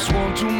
That's one too.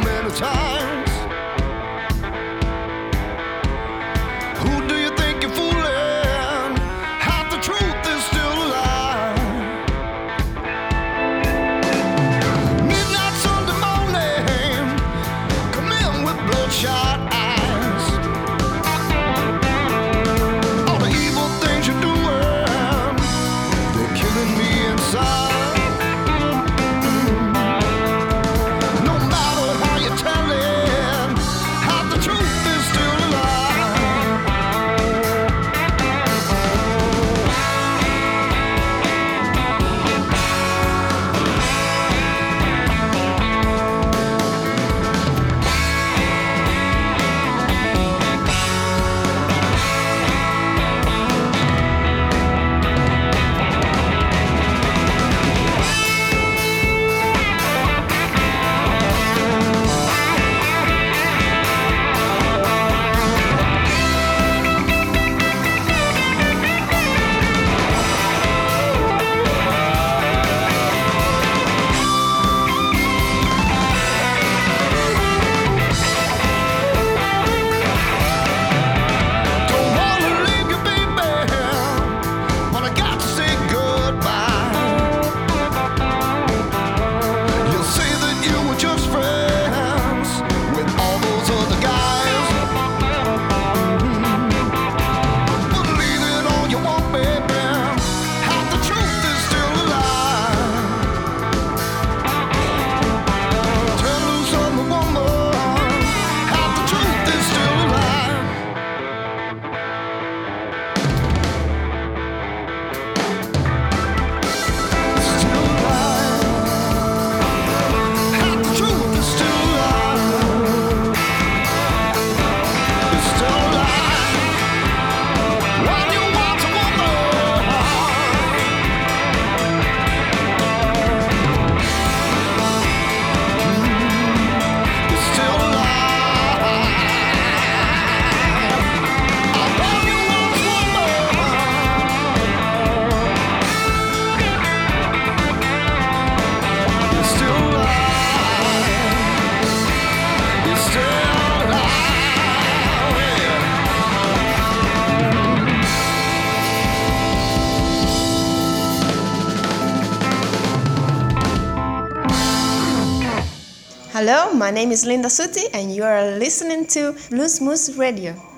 My name is Linda Sutti, and you are listening to Blues Moose Radio.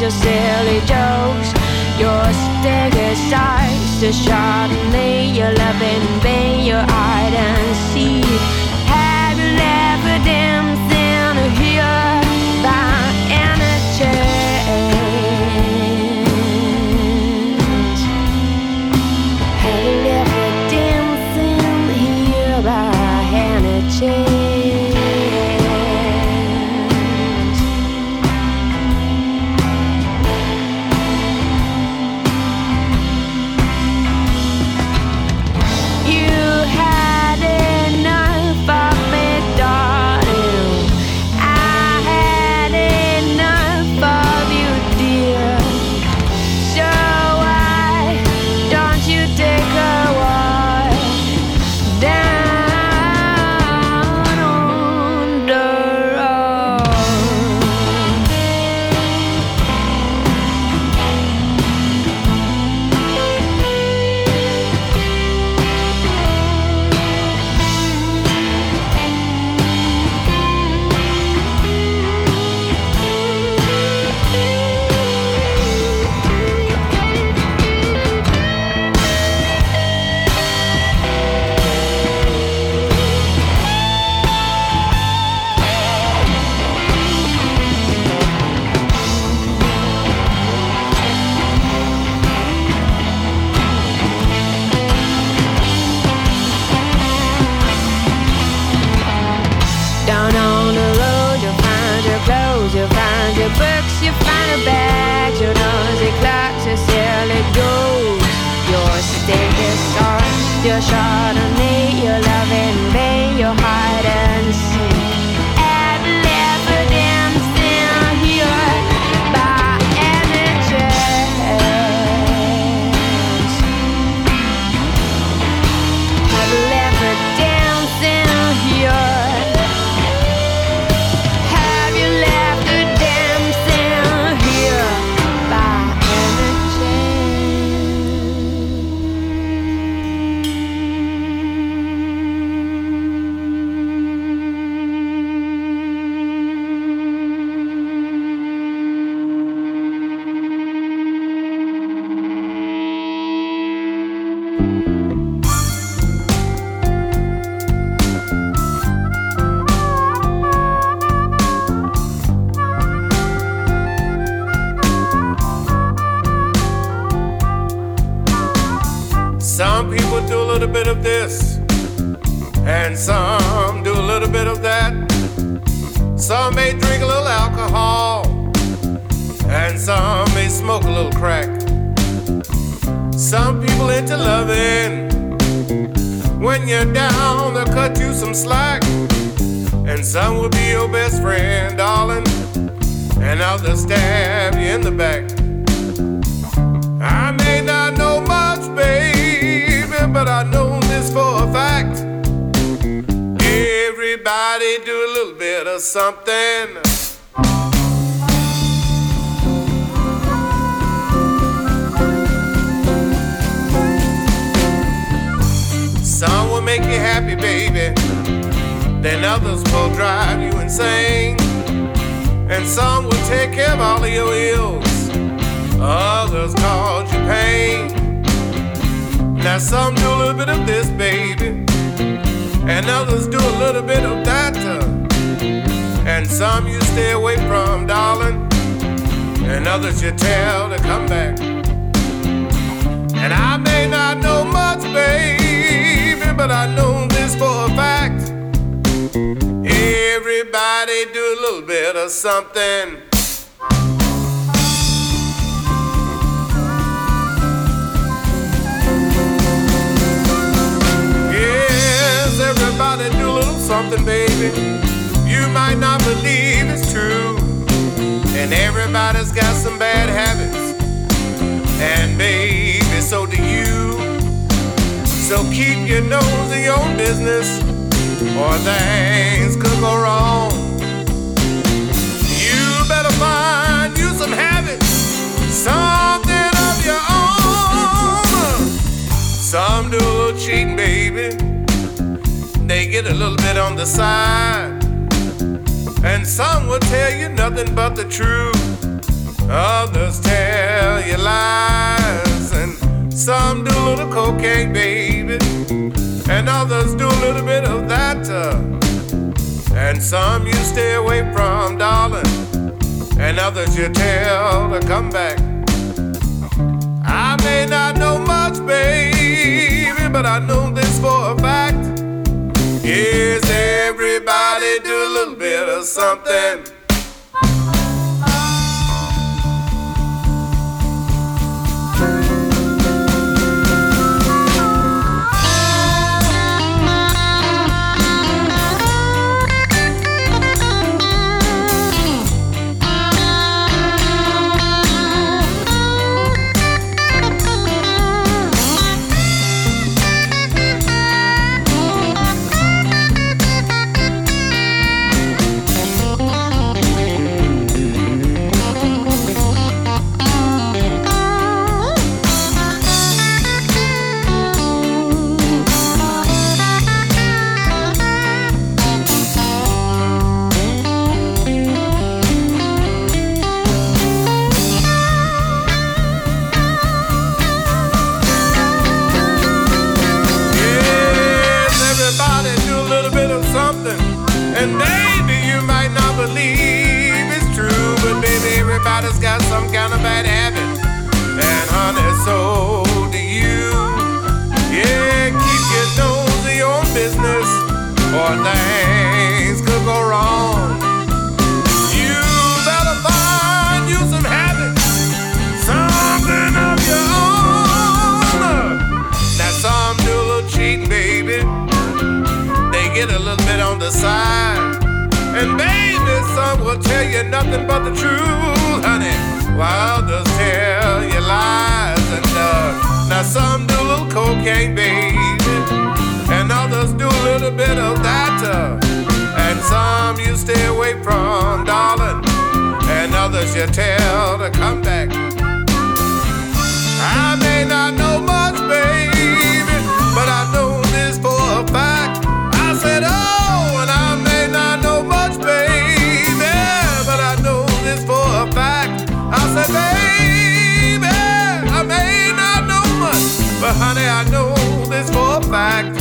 your silly jokes. Your sticker size, the Chardonnay, you're loving me, your hide and seek. This, and some do a little bit of that. Some may drink a little alcohol, and some may smoke a little crack. Some people into loving. When you're down, they'll cut you some slack. And some will be your best friend, darling, and others stab you in the back. Everybody do a little bit of something. Some will make you happy, baby. Then others will drive you insane. And some will take care of all of your ills. Others cause you pain. Now some do a little bit of this, baby. And others do a little bit of that. uh, And some you stay away from, darling. And others you tell to come back. And I may not know much, baby, but I know this for a fact. Everybody do a little bit of something. Yes, everybody do a little something, baby. You might not believe it's true. And everybody's got some bad habits. And baby, so do you. So keep your nose in your business, or things could go wrong. You better find you some habits, something of your own. Some do cheating, baby. They get a little bit on the side. And some will tell you nothing but the truth. Others tell you lies. And some do a little cocaine, baby. And others do a little bit of that. uh, And some you stay away from, darling. And others you tell to come back. I may not know much, baby, but I know this for a fact. Yes, everybody do a little bit of something. has got some kind of bad habit, and honey, so do you. Yeah, keep your nose in your business, or things could go wrong. You better find you some habits, something of your own. Some do a little cheating, baby. They get a little bit on the side, and baby, some will tell you nothing but the truth honey. While others tell you lies and uh, now some do a little cocaine, baby, and others do a little bit of that, uh, and some you stay away from, darling, and others you tell to come back. I may not know much, baby, but I know this for a fact. I said, oh, baby, I may not know much, but honey, I know this for a fact.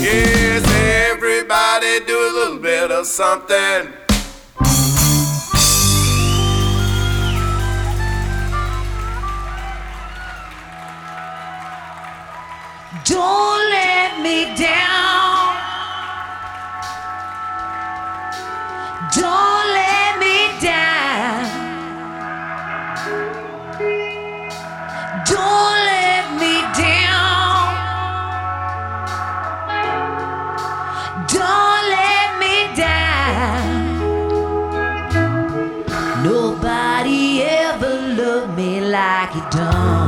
Yes, everybody do a little bit of something. Don't let me down. Don't let me down. You done.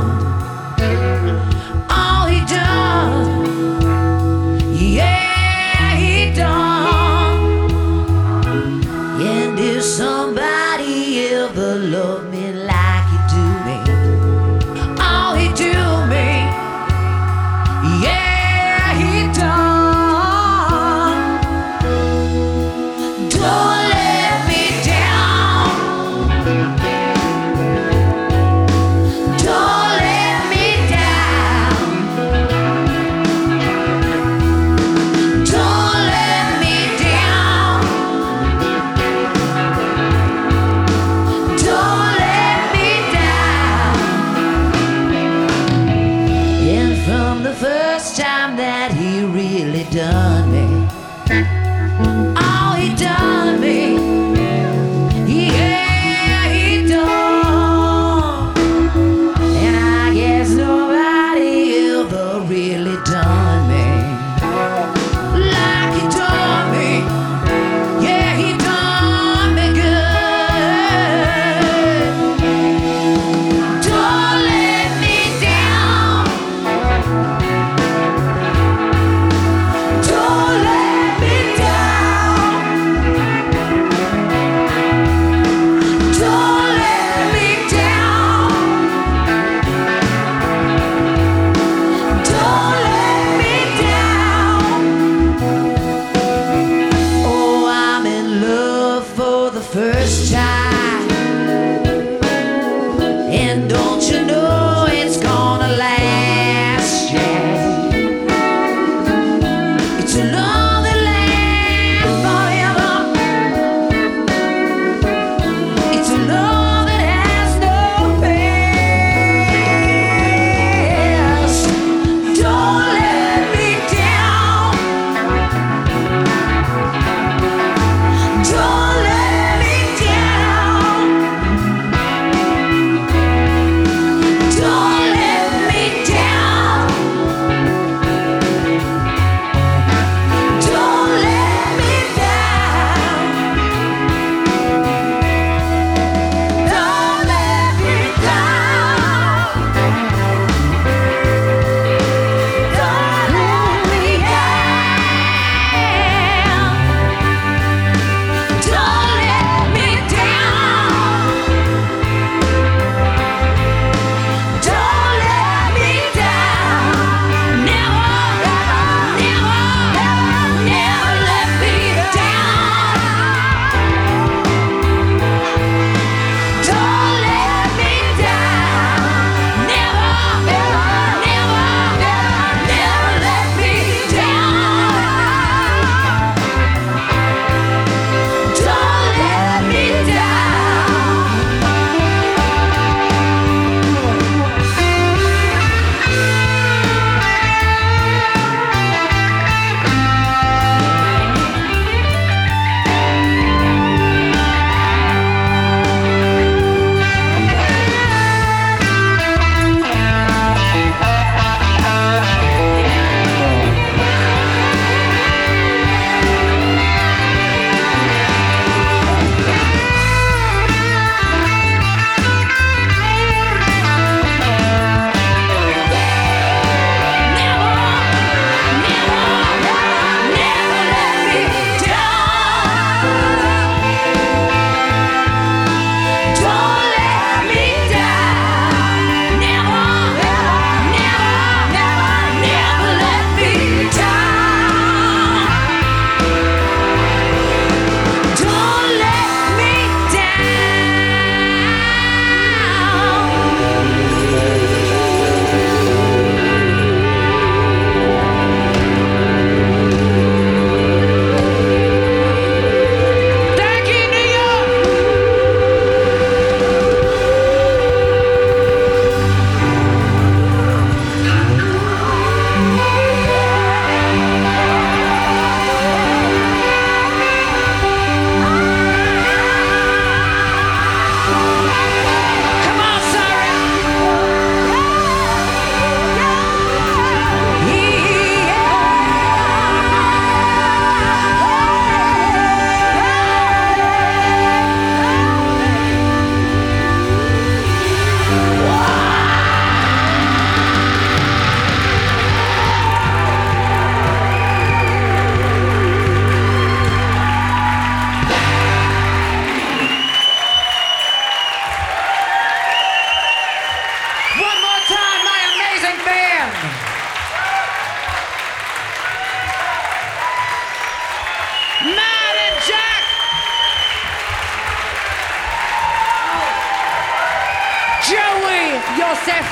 Joseph.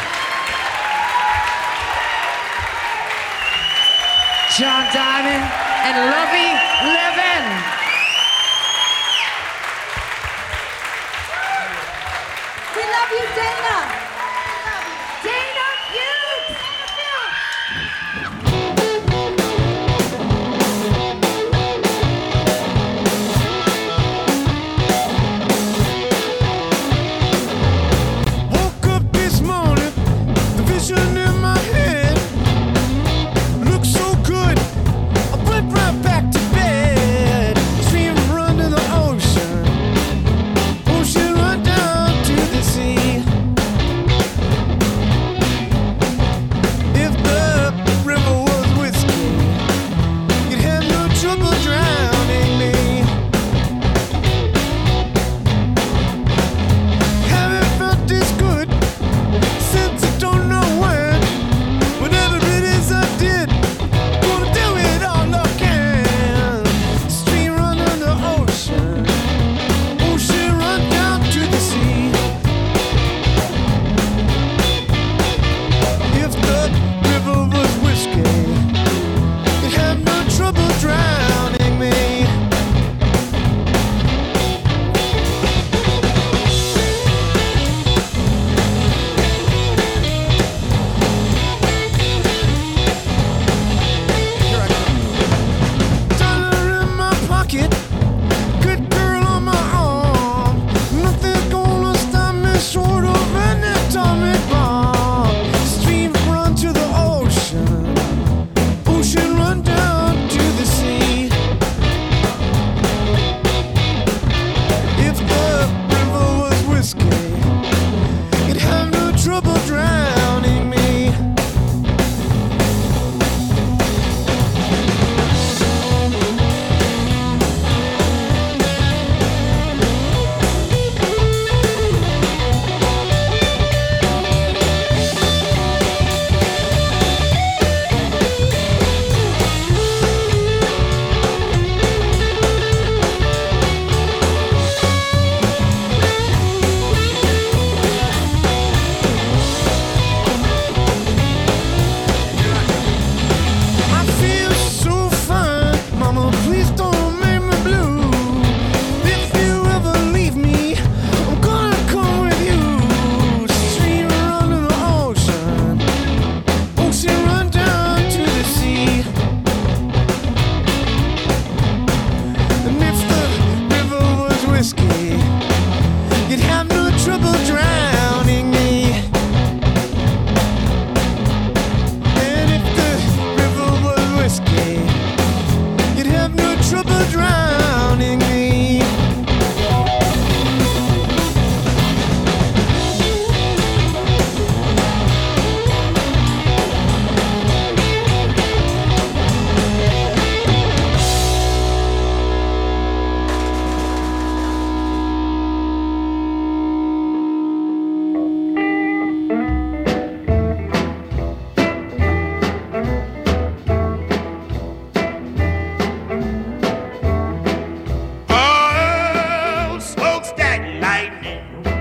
John Diamond and Lovey Levin. We love you, Dana. lightning.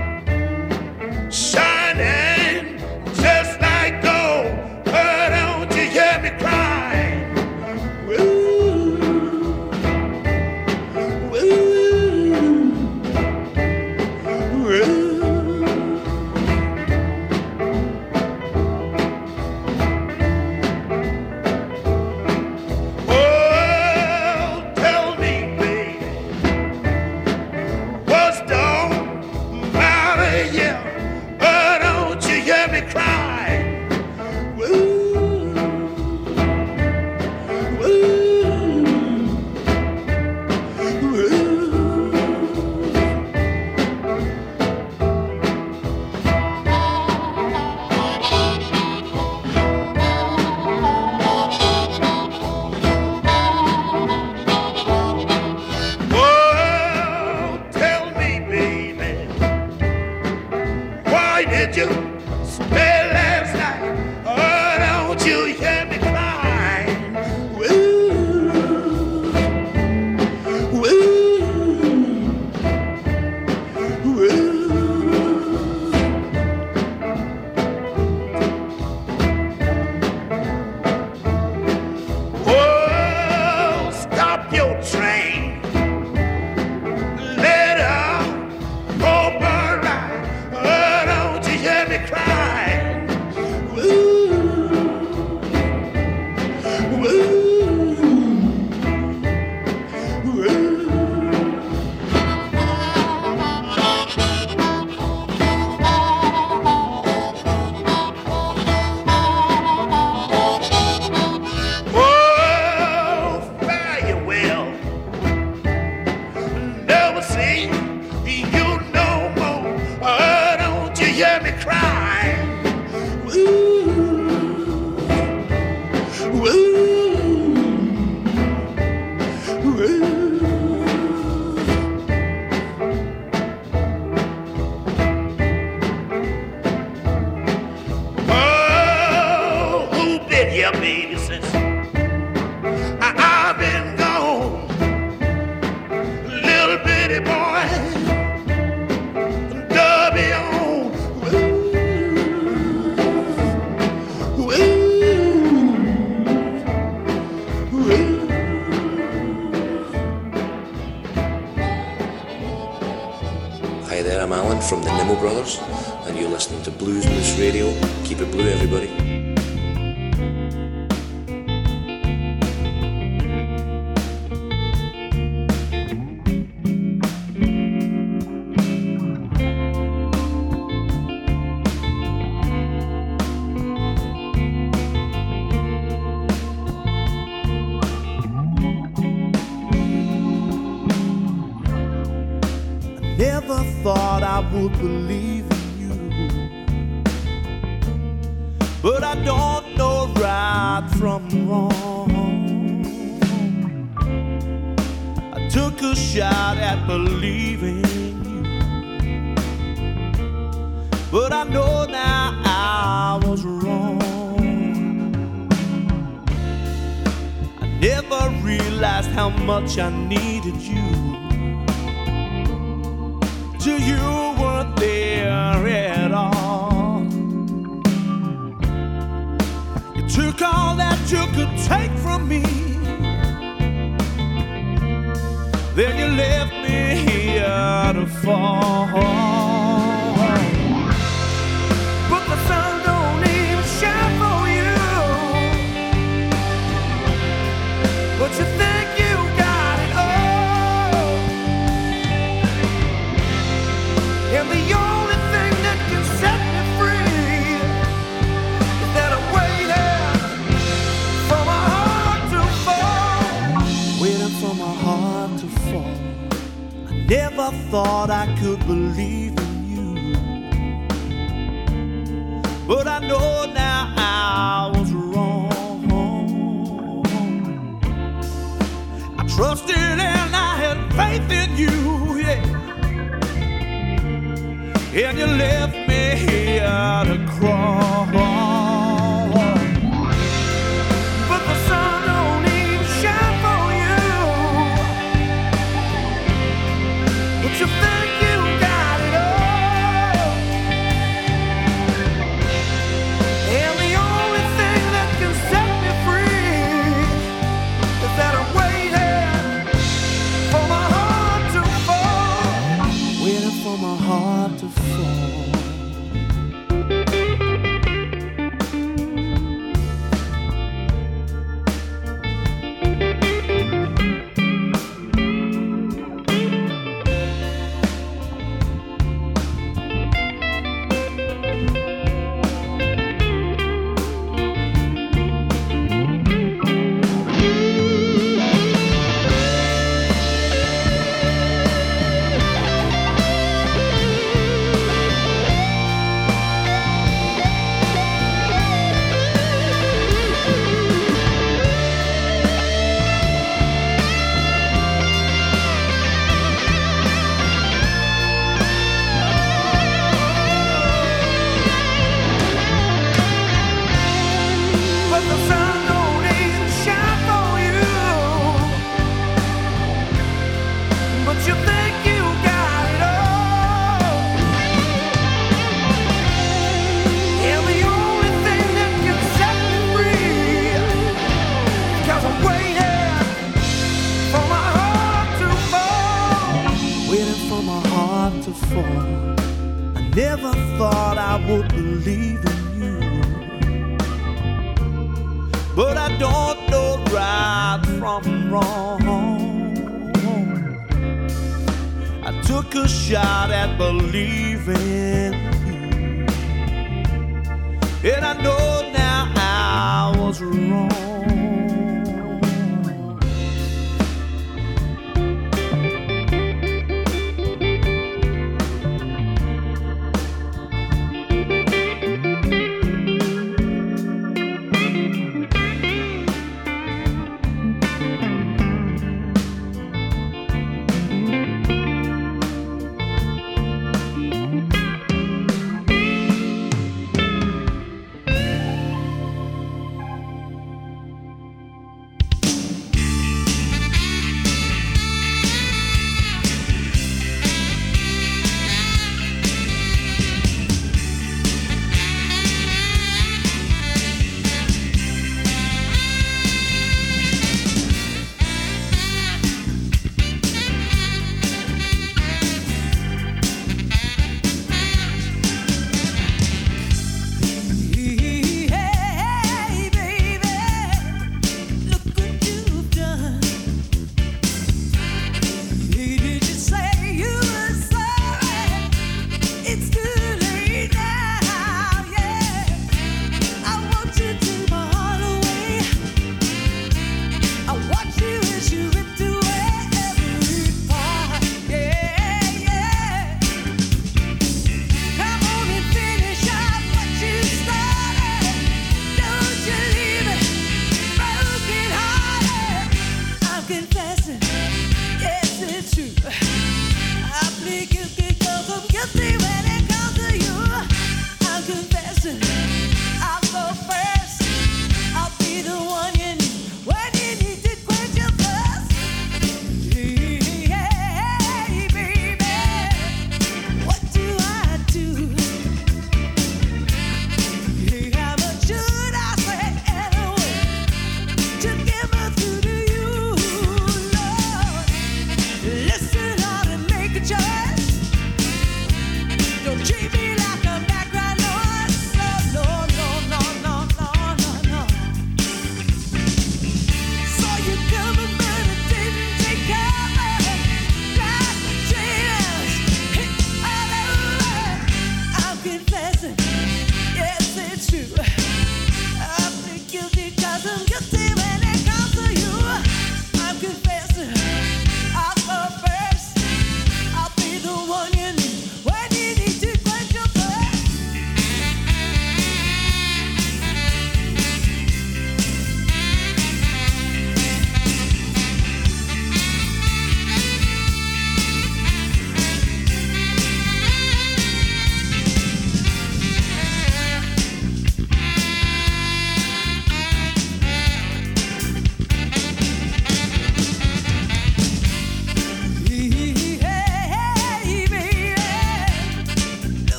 for leaving you. But I don't know right from wrong. I took a shot at believing you. But I know now I was wrong. I never realized how much I needed you you, you weren't there at all. You took all that you could take from me. Then you left me here to fall. Never thought I could believe in you. But I know now I was wrong. I trusted and I had faith in you, yeah. And you left me here to crawl.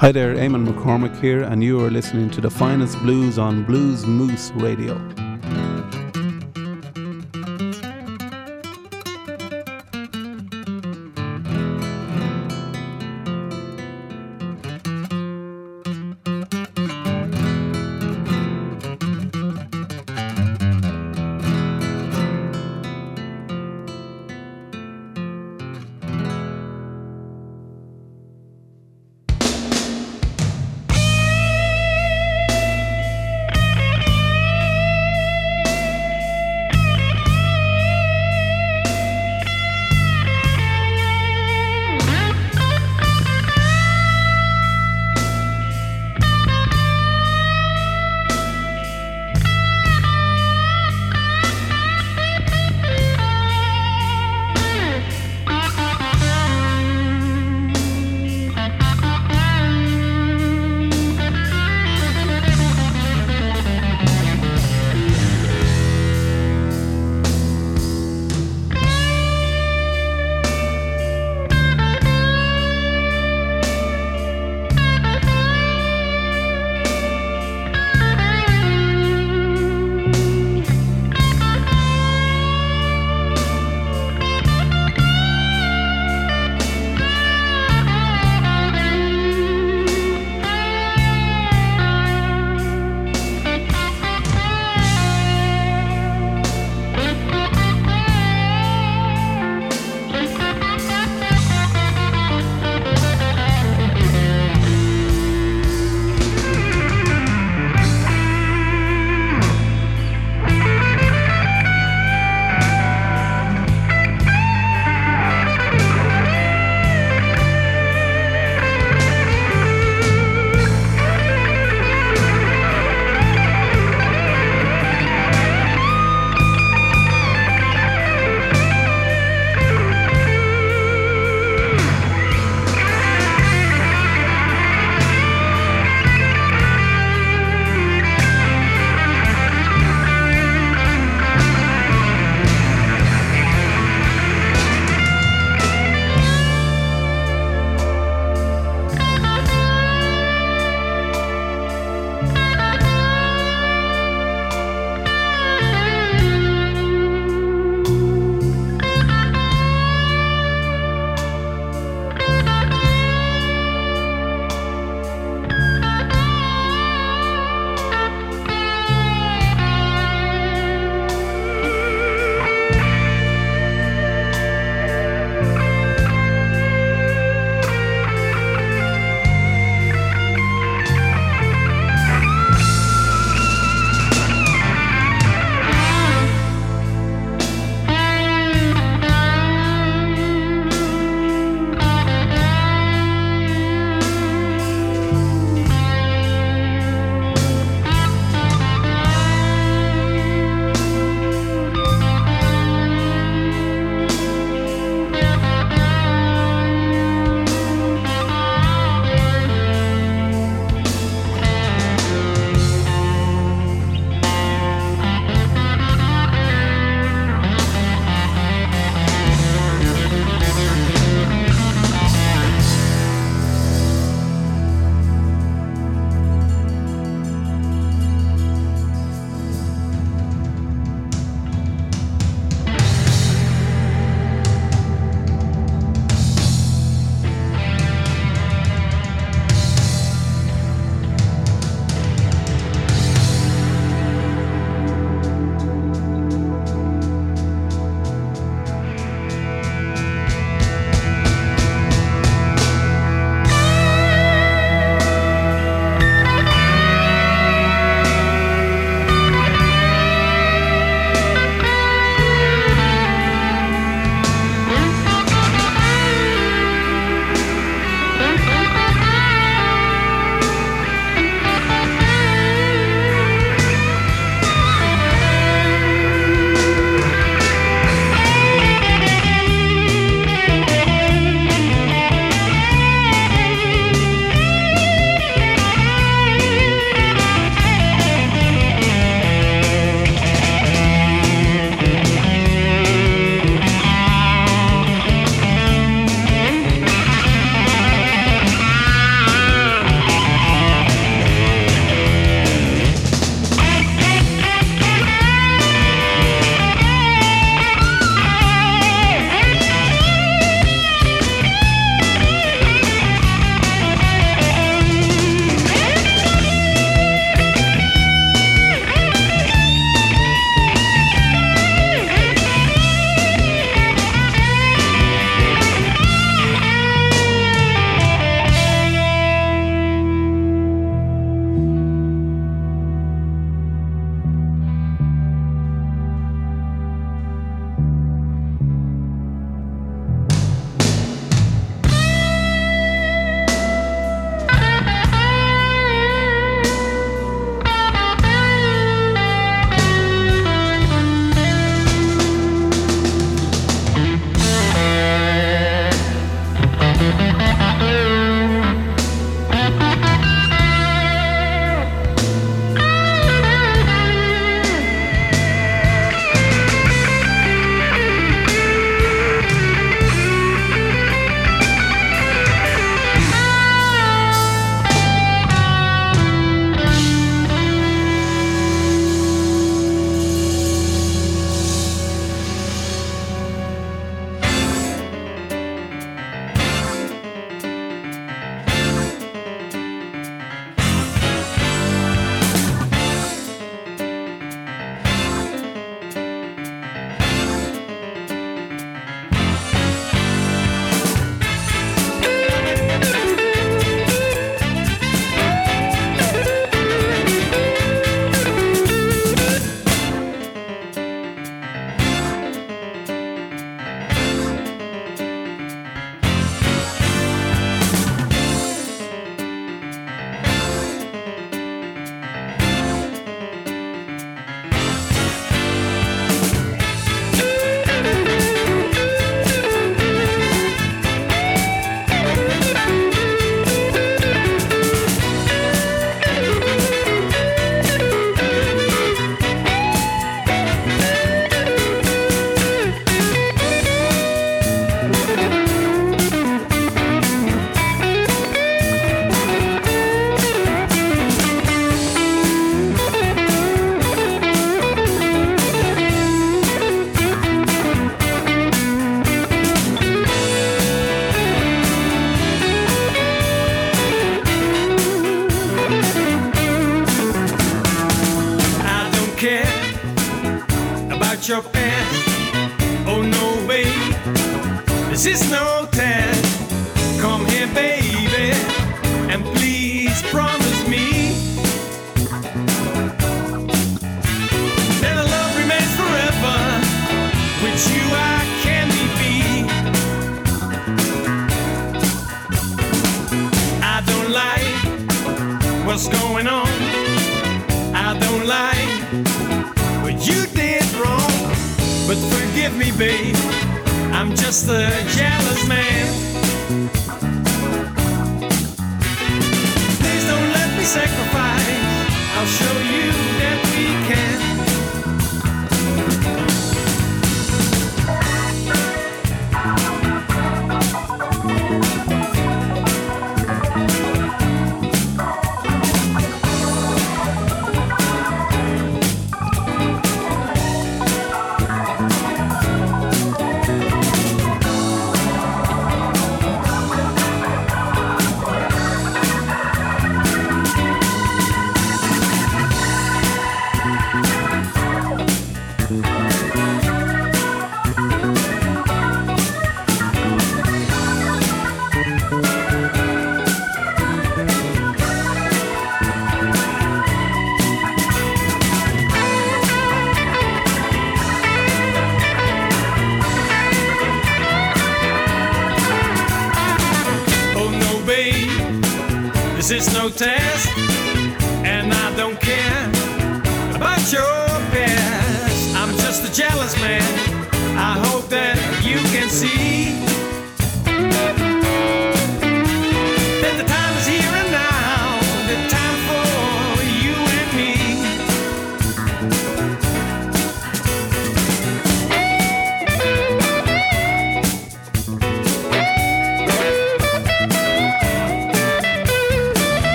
Hi there, Eamonn McCormack here, and you are listening to the finest blues on Blues Moose Radio.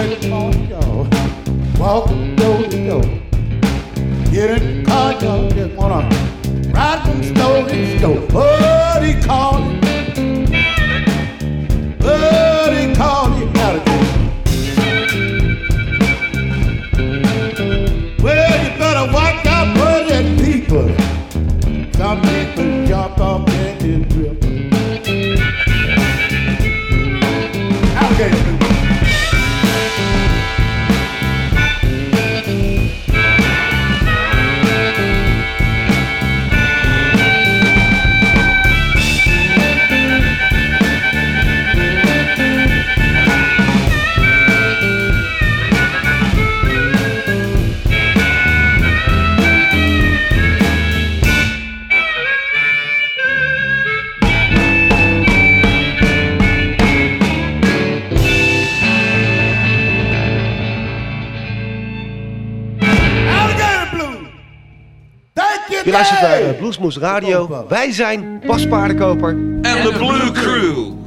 Up on y'all, walking door to door. Get in the car, y'all just wanna ride from store to store. Oh, they Radio. Wij zijn Bas Paardenkoper. En de Blue Crew.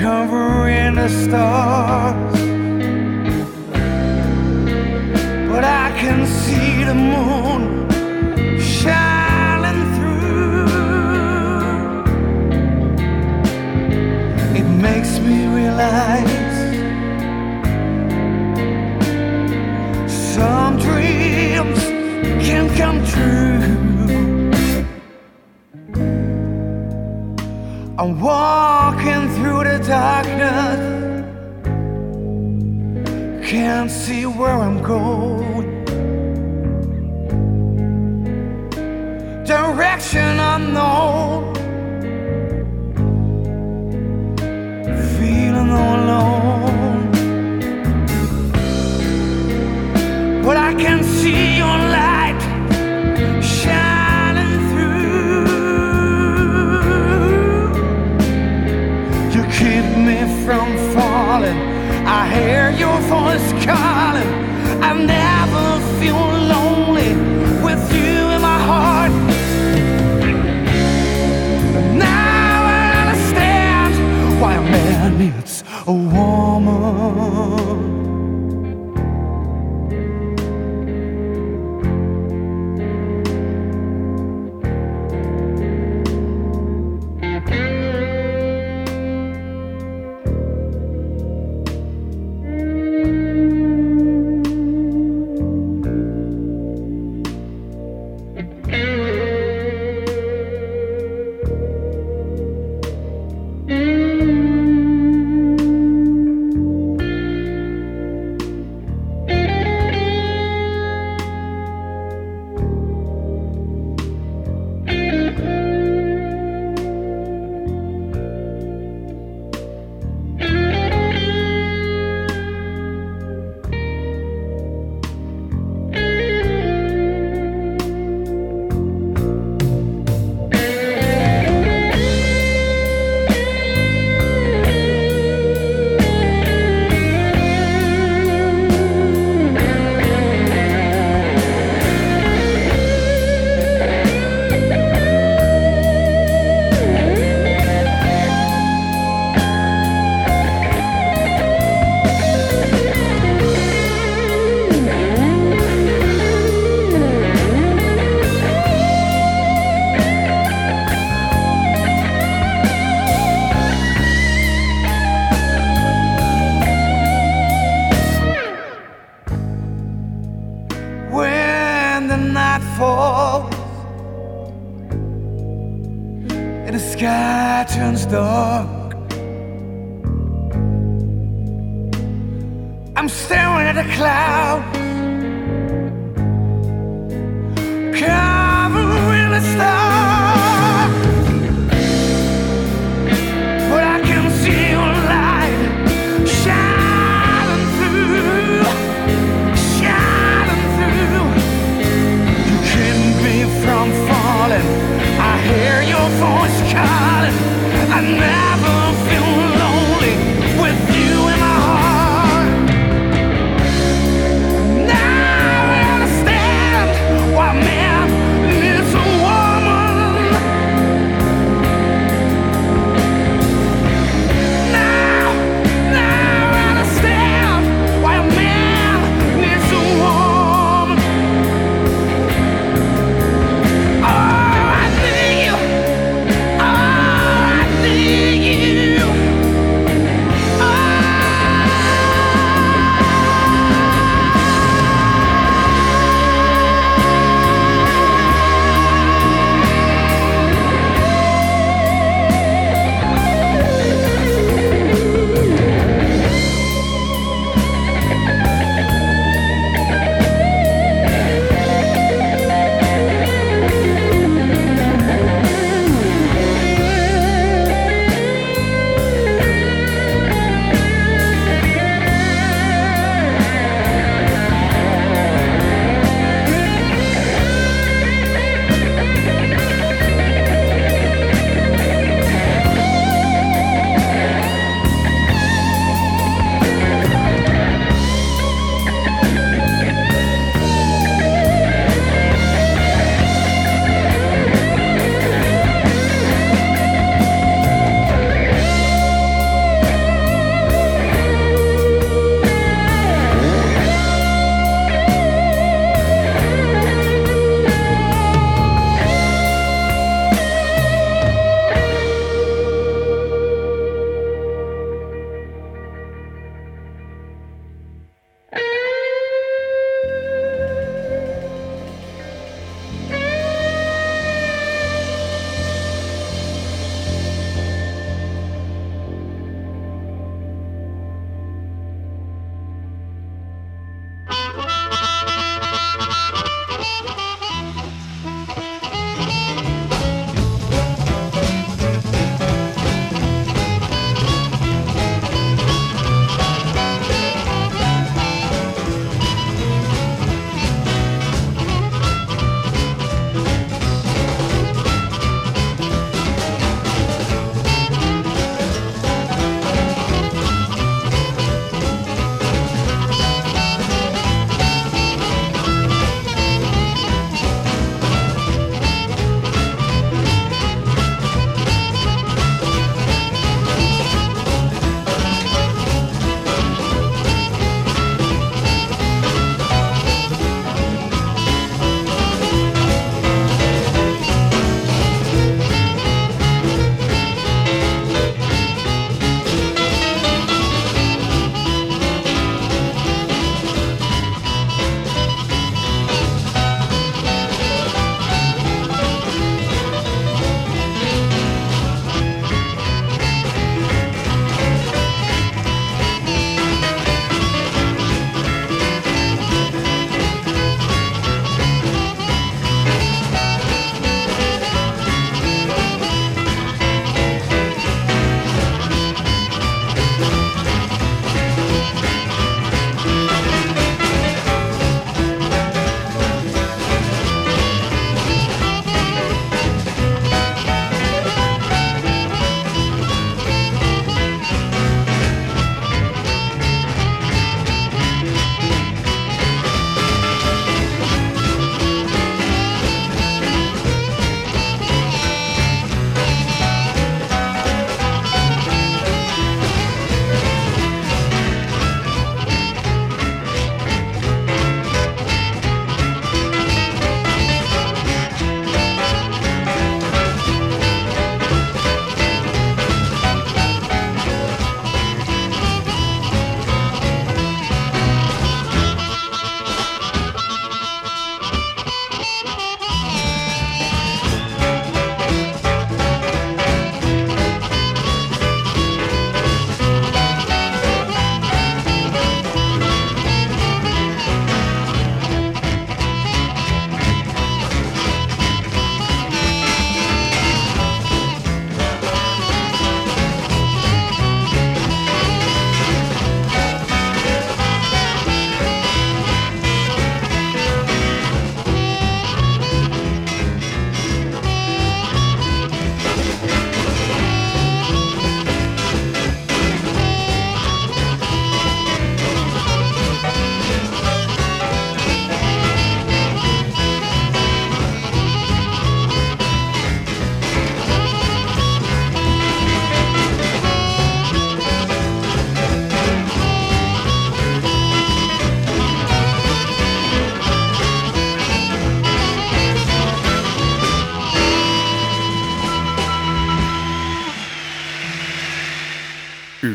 Covering the stars. But I can see the moon shining through. It makes me realize some dreams can come true. I'm darkness, can't see where I'm going. Direction unknown. feeling all alone. Falling. I hear your voice calling. I never feel lonely with you in my heart. Now I understand why a man needs a woman.